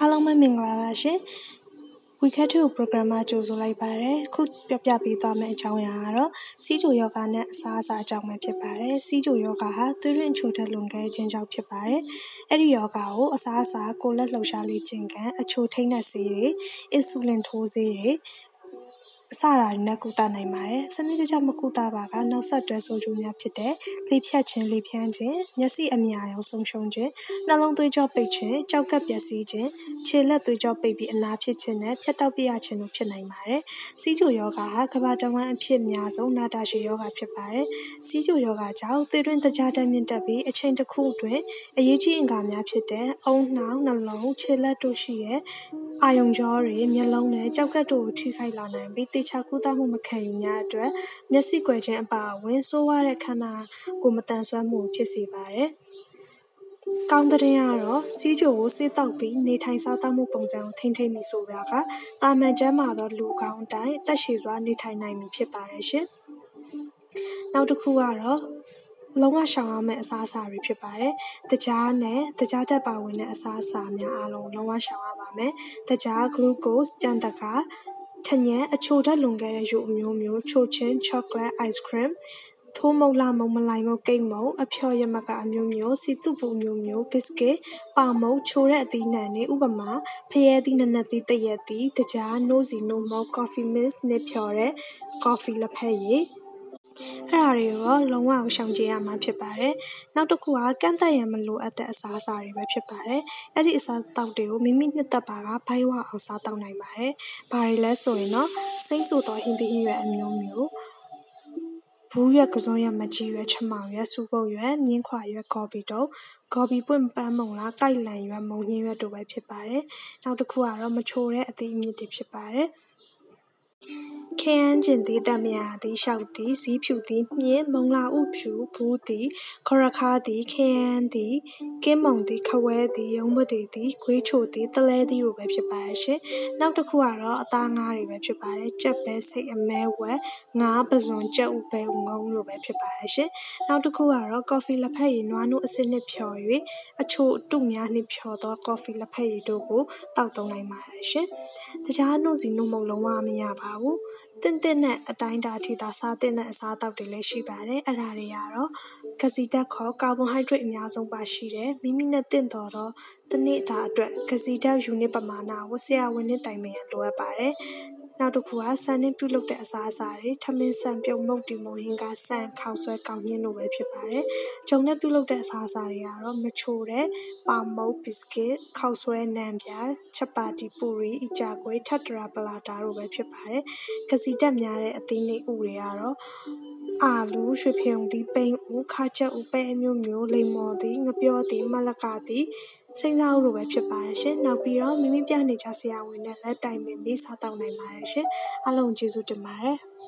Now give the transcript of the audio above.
အားလုံးပဲမင်္ဂလာပါရှင် WeCat 2 program မှာကြိုဆိုလိုက်ပါတယ်ခုပြောပြပေးသွားမယ့်အကြောင်းအရာကတော့စီးချိုယောဂနဲ့အစားအစာအကြောင်းပဲဖြစ်ပါတယ်စီးချိုယောဂဟာသွေးရင်းချိုတဲ့လွန်ခဲ့ခြင်းကြောင့်ဖြစ်ပါတယ်အဲ့ဒီယောဂကိုအစားအစာကိုလက်လှုပ်ရှားလေးခြင်းကအချိုထိန်းတဲ့ဆေးတွေအင်ဆူလင်ထိုးဆေးတွေအစရာတွေနဲ့ကုသနိုင်ပါတယ်။စနစ်တကျမကုသပါကနောက်ဆက်တွဲဆိုးကျိုးများဖြစ်တဲ့လေဖြတ်ခြင်း၊လေဖြန်းခြင်း၊မျက်စိအမြာရုံဆုံးရှုံးခြင်း၊နှလုံးသွေးကြောပိတ်ခြင်း၊ကျောက်ကပ်ပျက်စီးခြင်း၊ ခြေလက်သွေးကြောပိတ်ပြီးအနာဖြစ်ခြင်းနဲ့ဖြတ်တောက်ပြရခြင်းတို့ဖြစ်နိုင်ပါတယ်။ဆီးချိုယောဂဟာကမ္ဘာတဝန်းအဖြစ်များဆုံးနာတာရှည်ယောဂဖြစ်ပါတယ်။ဆီးချိုယောဂကြောင့်သွေးတွင်းသကြားဓာတ်မြင့်တက်ပြီးအချိန်တစ်ခုအတွင်းအရေးကြီးအင်္ဂါများဖြစ်တဲ့အုံနှောက်၊နှလုံး၊ခြေလက်တို့ရှိတဲ့အာရုံကြောတွေ၊မျက်လုံးနဲ့ကျောက်ကပ်တို့ကိုထိခိုက်လာနိုင်ပြီးသေချာကုသမှုမခံယူများအတွက်မျက်စိကွယ်ခြင်းအပါအဝင်ဆိုးဝါးတဲ့ခန္ဓာကိုယ်မသန်စွမ်းမှုကိုဖြစ်စေပါတယ်။ ကောင်းသတင်းကတော့ ဆီးချိုကို ဆေးသောက်ပြီး နေထိုင်စားသောက်မှုပုံစံကို ထိန်းသိမ်းပြီဆိုပါက သာမန်ကျန်းမာသော လူကောင်းအတိုင်း အသက်ရှည်စွာ နေထိုင်နိုင်ပြီ ဖြစ်ပါတယ်ရှင်။နောက်တစ်ခုကတော့ လုံးဝရှောင်ရမယ့် အစားအစာတွေ ဖြစ်ပါတယ်။တကြားနဲ့တကြားတက်ပါဝင်တဲ့ အစားအစာများအားလုံးလုံးဝရှောင်ရပါမယ်။တကြား glucose ကြံတကားထညံအချိုဓာတ်လွန်ခဲ့တဲ့ရုပ်အမျိုးမျိုး ချိုချင်း chocolate ice cream ထိုးမုတ်လာမုံမလိုက်မုတ် ကိတ်မုံအဖျော်ရမကအမျိုးမျိုးစီတုပူမျိုးမျိုး biscuit ပါမုတ်ချိုတဲ့အသီးနှံတွေ ဥပမာဖျဲသီးနနက်သီးတရက်သီးတကြား နိုးစီနိုးမုတ် coffee mix နဲ့ဖြော်တဲ့ coffee လက်ဖက်ရည် အဲ့ဒါတွေရောလုံးဝအောင်ရှောင်ကြရမှာ ဖြစ်ပါတယ်။နောက်တစ်ခုက ကန့်သက်ရန်မလိုအပ်တဲ့ အစားအစာတွေပဲ ဖြစ်ပါတယ်။အဲ့ဒီအစားတောက်တွေကို မိမိနှစ်သက်ပါက ဘိုက်ဝအောင် စားတောက်နိုင်ပါတယ်။ဘာတွေလဲဆိုရင်တော့ စိမ့်ဆူသော ဟင်းသီးဟင်းရွက်အမျိုးမျိုး ဘူးရွက်ကစုံရွက်မကြီးရွက်ချမောင်ရွက်စူပုတ်ရွက်မြင်းခွာရွက်ကော်ပီတုပ်ကော်ပီပွင့်ပန်းမုံလားကိုက်လန်ရွက်မုံညင်းရွက်တို့ပဲဖြစ်ပါတယ်။နောက်တစ်ခုကတော့မချိုတဲ့အသီးအမြစ်တွေဖြစ်ပါတယ်။ ခရမ်းကျင်သည်တံမြာသည်ရှောက်သည်ဇီးဖြူသည်မြင့် မုံလာဥဖြူ ဘူးသည်ခေါရခါသည်ခရမ်းသည်ကင်းမုံသည်ခဝဲသည်ရုံးမတွေသည်ခွေးချိုသည်တလဲသည်တို့ပဲ ဖြစ်ပါတယ်ရှင် နောက်တစ်ခုကတော့ အသားငါးတွေပဲ ဖြစ်ပါတယ် ကြက်ပဲစိတ် အမဲဝက် ငါးပဇွန် ကြက်ဥပဲငုံတို့ပဲ ဖြစ်ပါတယ်ရှင် နောက်တစ်ခုကတော့ ကော်ဖီလက်ဖက်ရည် နွားနို့အစစ်နှစ်ဖြော်၍အချို့အတုများနှစ်ဖြော်သော ကော်ဖီလက်ဖက်ရည်တို့ကိုတောက်သုံးနိုင်ပါတယ်ရှင်တခြားနှုတ်စီနှုတ်မုတ်လုံးဝမရပါဘူးသင့်သင့်တဲ့အတိုင်းအတာထိသာစားသင့်တဲ့အစားအသောက်တွေလည်းရှိပါတယ်အဲ့ဒါတွေကတော့ကစီဓာတ်ခေါ်ကာဗွန်ဟိုက်ဒရိတ်အများဆုံးပါရှိတယ်မိမိနဲ့တင့်တော်တော့တနေ့တာအတွက်ကစီဓာတ်ယူနစ်ပမာဏကိုဆရာဝန်နဲ့တိုင်ပင်ရန်လိုအပ်ပါတယ် နောက်တစ်ခုကဆန်နဲ့ပြုလုပ်တဲ့အစားအစာတွေထမင်းဆန်ပြုံမုတ်တီမုံဟင်းကဆန်ခေါက်ဆွဲကောင်းညင်းတို့ပဲဖြစ်ပါတယ်။ဂျုံနဲ့ပြုလုပ်တဲ့အစားအစာတွေကတော့မချိုတဲ့ပါမုတ်ဘစ်ကစ်ခေါက်ဆွဲနံပြချက်ပါတီပူရီအကြကွေးထပ်တရာပလာတာတို့ပဲဖြစ်ပါတယ်။ကစီတက်များတဲ့အသီးနှိပ်ဥတွေကတော့အာလူရွှေဖရုံသည်ပိန်ဦးခါချက်ဦးပဲအမျိုးမျိုးလိမ္မော်သည်ငပြောသည်မလကသည် စိမ့်စားဦးလိုပဲဖြစ်ပါတယ်ရှင်။နောက်ပြီးတော့မိမိပြနေကြဆရာဝန်နဲ့လည်းတိုင်ပင်ပြီးစားတောက်နိုင်ပါတယ်ရှင်။အားလုံးကျေးဇူးတင်ပါတယ်။